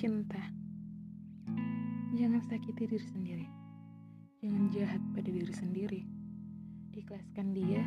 Cinta. Jangan sakiti diri sendiri. Jangan jahat pada diri sendiri. Ikhlaskan dia.